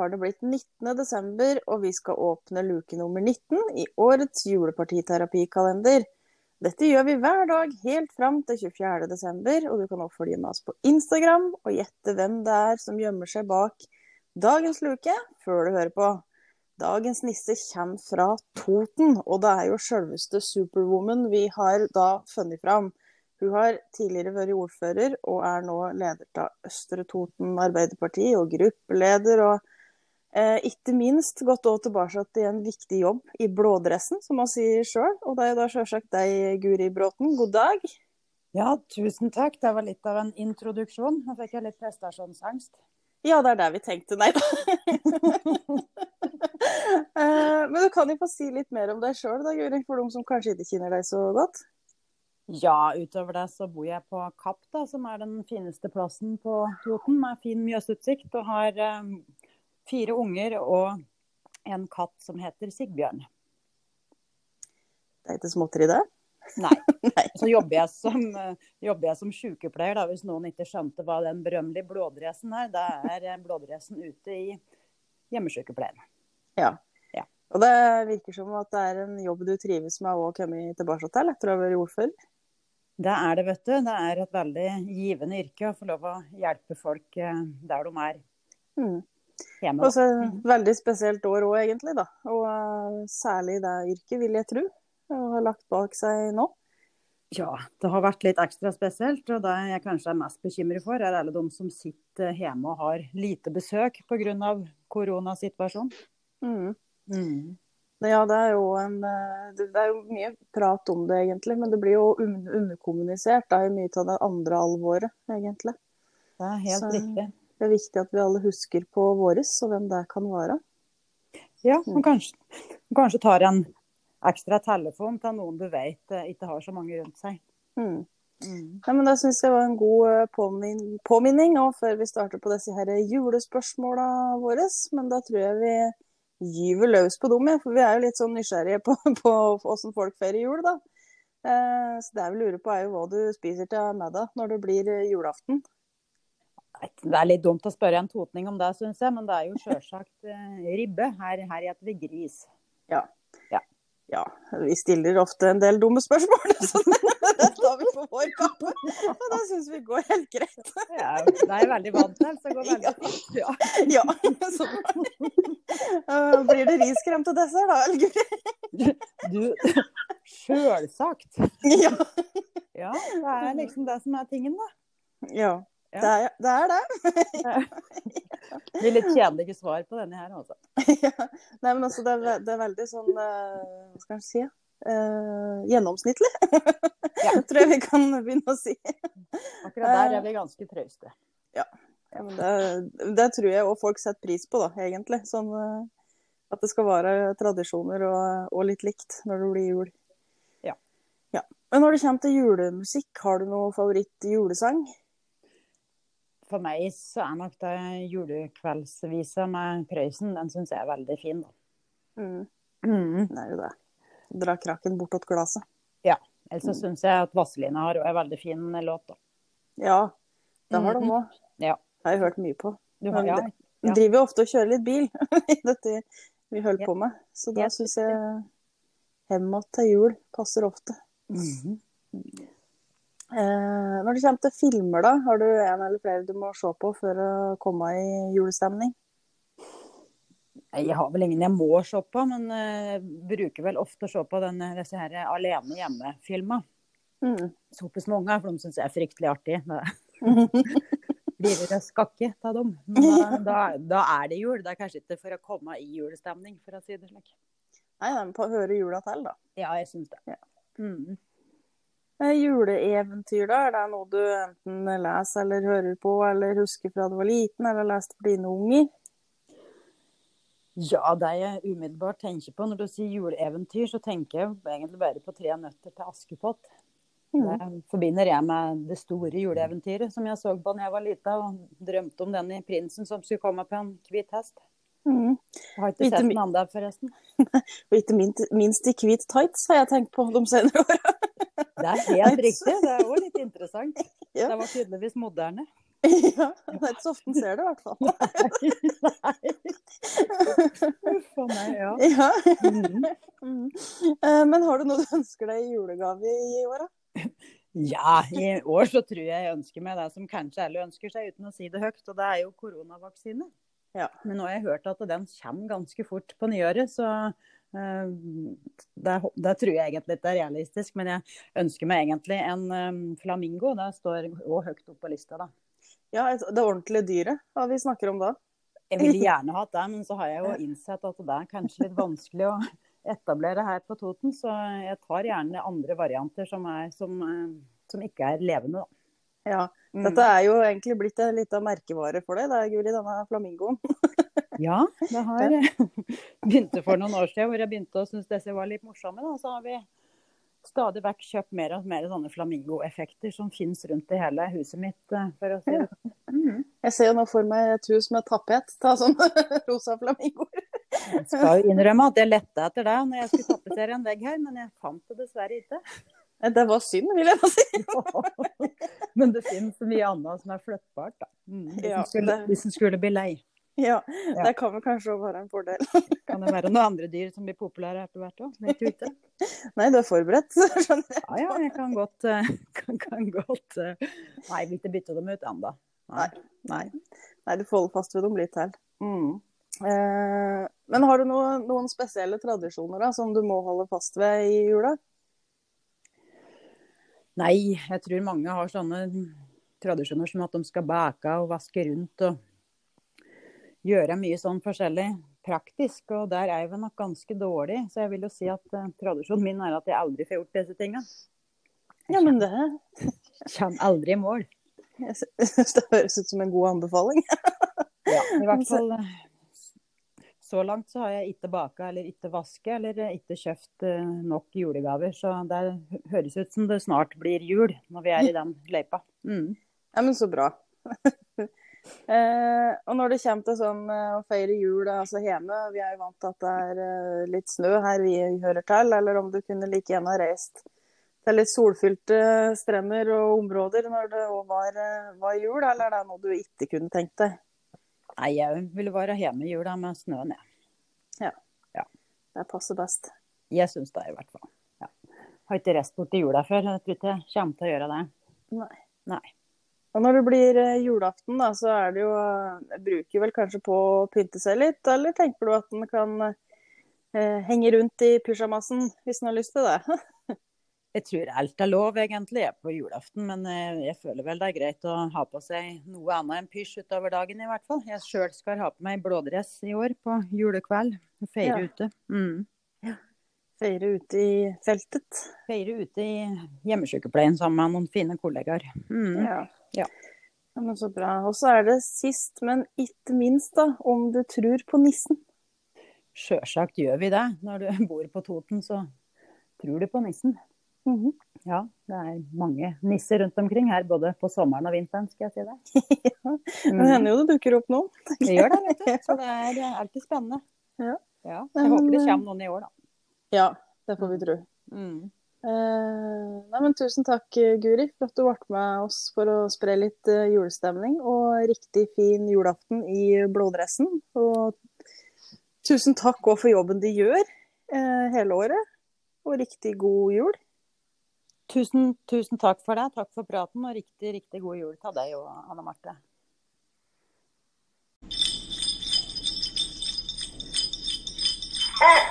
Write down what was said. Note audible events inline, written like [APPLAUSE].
har det blitt 19. desember, og vi skal åpne luke nummer 19 i årets julepartiterapikalender. Dette gjør vi hver dag helt fram til 24. desember, og du kan også følge med oss på Instagram og gjette hvem det er som gjemmer seg bak dagens luke, før du hører på. Dagens nisse kommer fra Toten, og det er jo selveste Superwoman vi har da funnet fram. Hun har tidligere vært ordfører, og er nå leder av Østre Toten Arbeiderparti og gruppeleder. og eh, ikke minst gått også tilbake til en viktig jobb i blådressen, som man sier sjøl. Og det er da selvsagt deg, Guri Bråten. God dag. Ja, tusen takk. Det var litt av en introduksjon. Nå fikk jeg litt prestasjonsangst. Ja, det er det vi tenkte. Nei da. [LAUGHS] Eh, men du kan jo få si litt mer om deg sjøl, da, Guri, for de som kanskje ikke kjenner deg så godt. Ja, utover det så bor jeg på Kapp, da, som er den fineste plassen på Toten, med fin mjøsutsikt. Og har um, fire unger og en katt som heter Sigbjørn. Det er ikke småtteri, det? Nei. [LAUGHS] Nei. Så jobber jeg som, jobber jeg som sykepleier, da, hvis noen ikke skjønte hva den berømmelige blådressen er. Da er blådressen ute i hjemmesykepleien. Ja. ja. Og det virker som at det er en jobb du trives med å komme tilbake til etter å ha vært ordfører? Det er det, vet du. Det er et veldig givende yrke å få lov å hjelpe folk eh, der de er. Mm. Hjemme, Også et mm. veldig spesielt år òg, egentlig. da. Og uh, særlig det yrket, vil jeg tro, Og har lagt bak seg nå. Ja, det har vært litt ekstra spesielt. Og det jeg kanskje er mest bekymret for, er alle de som sitter hjemme og har lite besøk pga. koronasituasjonen. Mm. Mm. Ja, det er jo en eh, Det er jo mye prat om det, egentlig. Men det blir jo underkommunisert. Det er jo mye av det andre alvoret, egentlig. Det er helt Så riktig. Det er viktig at vi alle husker på våres, og hvem det kan være. Ja, og mm. kanskje, kanskje tar en ekstra telefon til noen du vet eh, ikke har så mange rundt seg. Mm. Mm. Ja, men Det syns jeg var en god eh, påmin påminning og før vi starter på disse her julespørsmåla våre. Men da tror jeg vi gyver løs på dem, for vi er jo litt sånn nysgjerrige på, [LAUGHS] på hvordan folk feirer jul, da. Eh, så det jeg vil lure på, er jo hva du spiser til middag når det blir eh, julaften. Det er litt dumt å spørre en totning om det, syns jeg, men det er jo sjølsagt eh, ribbe. Her, her heter vi gris. Ja. ja. ja. Vi stiller ofte en del dumme spørsmål. [LAUGHS] Så [LAUGHS] det tar vi på vår kappe. Og det syns vi går helt greit. Ja, det er jeg veldig vant til, så det går veldig fint. Ja. [LAUGHS] ja. Uh, blir det riskrem til dessert da, Elguri? Du, sjølsagt. Ja. ja. Det er liksom det som er tingen, da. Ja. Det er det. Er det. [LAUGHS] det blir litt kjedelige svar på denne her, altså. [LAUGHS] Ja. Nei, men altså, det er, det er veldig sånn uh, Hva skal en si? Uh, gjennomsnittlig. [LAUGHS] Ja. tror jeg vi kan begynne å si. Akkurat der er vi ganske trauste. Ja. ja det, det, tror jeg òg folk setter pris på, da, egentlig. Sånn at det skal være tradisjoner og, og, litt likt når det blir jul. Ja. ja. Men når det kommer til julemusikk, har du noe favoritt-julesang? For meg så er nok det julekveldsvisa med Prøysen, den syns jeg er veldig fin, da. Mm. Mm. Det er jo det. Dra kraken bortåt glasset. Ja. Ellers så syns jeg at Vazelina har en veldig fin låt, da. Ja, det har de òg. Mm. Ja. Det har jeg hørt mye på. Du har, ja, ja. driver jo ofte og kjører litt bil [LAUGHS] i dette vi holder på med. Så da syns jeg Hjem til jul passer ofte. Mm -hmm. Eh, når det kommer til filmer, da, har du en eller flere du må se på for å komme i julestemning? Jeg har vel ingen jeg må se på, men uh, bruker vel ofte å se på denne, disse her alene hjemme-filma. Mm. Såpass mange, for de syns jeg er fryktelig artig. [LAUGHS] Blir det skakke av dem. Men da, da, da, er det jul. Det er kanskje ikke for å komme i julestemning, for å si det slik. Nei, de får høre jula til, da. Ja, jeg syns det. Ja. Mm. Eh, juleeventyr, da? Er det noe du enten leser eller hører på, eller husker fra du var liten, eller leste for dine unger? Ja, det jeg umiddelbart tenker på når du sier juleeventyr, så tenker jeg egentlig bare på 'Tre nøtter til Askepott'. Mm. Det forbinder jeg med det store juleeventyret som jeg så på da jeg var lita og drømte om denne prinsen som skulle komme på en hvit hest. Mm. Jeg har ikke sett den andre, forresten. [LAUGHS] og ikke minst, minst i hvit tights har jeg tenkt på de senere åra. Det er helt riktig. Det er òg litt interessant. [LAUGHS] Ja. Det var tydeligvis moderne. [LAUGHS] Ja, det er ikke så ofte en ser det, i hvert fall. Nei. Uff a meg, ja. [LAUGHS] Ja. Mhm. Mm. Eh, Men har du noe du ønsker deg i julegave i år, da? Ja, i år så tror jeg jeg ønsker meg det som kanskje alle ønsker seg uten å si det høyt, og det er jo koronavaksine. Ja. Men nå har jeg hørt at den kommer ganske fort på nyåret, så eh, det, det tror jeg egentlig ikke er realistisk. Men jeg ønsker meg egentlig en eh, flamingo. Det står òg høyt opp på lista, da. Ja, et- det ordentlige dyret hva vi snakker om da. Jeg ville [LAUGHS] gjerne hatt det, men så har jeg jo innsett at det er kanskje litt vanskelig å etablere her på Toten, så jeg tar gjerne andre varianter som, er, som, eh, som ikke er levende, da. Ja, Mm. Dette er jo egentlig blitt en liten merkevare for deg, det er Guri, denne flamingoen. [LAUGHS] Ja, det har [LAUGHS] begynte for noen år siden hvor jeg begynte å synes disse var litt morsomme. Da. Så har vi stadig vekk kjøpt mer og mer sånne flamingoeffekter som finnes rundt i hele huset mitt. eh, For å si det. Mhm. Jeg ser jo nå for meg et hus med tapet av sånne [LAUGHS] rosa flamingoer. Jeg skal jo innrømme at jeg lette etter deg når jeg skulle tapetsere en vegg her, men jeg fant det dessverre ikke. Det var synd, vil jeg da si. [LAUGHS] Men det finnes mye annet som er flyttbart, da. Mm, Hvis en skulle, skulle bli lei. [LAUGHS] Ja, Ja. det kan vel kanskje være en fordel. Kan det være noen andre dyr som blir populære etter hvert òg? Ikke. [LAUGHS] Nei, du er forberedt, skjønner jeg. Ja, ja, jeg kan godt, eh, [LAUGHS] kan, kan godt eh, Nei, vil ikke bytte dem ut ennå. Nei. Nei. Nei, du får holde fast ved dem litt til. Mm. Eh, men har du noen, noen spesielle tradisjoner da, som du må holde fast ved i jula? Nei, jeg tror mange har sånne tradisjoner som at de skal bake og vaske rundt og gjøre mye sånn forskjellig praktisk. Og der er jeg nok ganske dårlig, så jeg vil jo si at uh, tradisjonen min er at jeg aldri får gjort disse tinga. Ja, men det, Kommer aldri i mål. jeg det høres ut som en god anbefaling. Ja, i hvert fall eh, så langt så har jeg ikke baka eller ikke vaske eller ikke kjøpt eh, nok julegaver. Så det høres ut som det snart blir jul når vi er i den løypa. Mm. Ja, men så bra. Eh, og når det kommer til sånn eh, å feire jul altså hjemme, vi er jo vant til at det er eh, litt snø her vi hører til, eller om du kunne like gjerne ha reist til litt solfylte strender og områder når det òg var, eh, var jul, eller er det noe du ikke kunne tenkt deg? Nei, jeg ville være hjemme i jula med snøen, jeg. Det passer best. Jeg syns det, i hvert fall. Ja. Har ikke reist bort til jula før. Jeg tror ikke jeg kommer til å gjøre det. Nei. Nei. Og når det blir eh, julaften, da, så er det jo bruker vel kanskje på å pynte seg litt, eller tenker du at en kan eh, henge rundt i pysjamasen hvis en har lyst til det? [LAUGHS] Jeg tror alt er lov egentlig på julaften, men eh, jeg føler vel det er greit å ha på seg noe annet enn pysj utover dagen i hvert fall. Jeg sjøl skal ha på meg blådress i år på julekveld. og Feire Ja. ute. Mm. Feire ute i feltet. Feire ute i hjemmesykepleien sammen med noen fine kollegaer. Mm. Ja. Ja. Ja, men så bra. Og så er det sist, men ikke minst, da, om du tror på nissen. Sjølsagt gjør vi det. Når du [LAUGHS] bor på Toten, så tror du på nissen. Mhm. Ja, det er mange nisser rundt omkring her, både på sommeren og vinteren, skal jeg si det. Det [LAUGHS] hender jo det dukker opp noen. Det gjør det, vet du. [LAUGHS] Så det er, det er alltid spennende. Ja. Ja, jeg håper det kommer noen i år, da. Ja, det får vi tro. Mm. Uh, nei, men tusen takk, Guri, for at du ble med oss for å spre litt eh, julestemning. Og riktig fin julaften i blådressen. Og tusen takk òg for jobben de gjør uh, hele året. Og riktig god jul. Tusen, tusen takk for det. Takk for praten, og riktig, riktig god jul til deg og Anne Marte. Ah!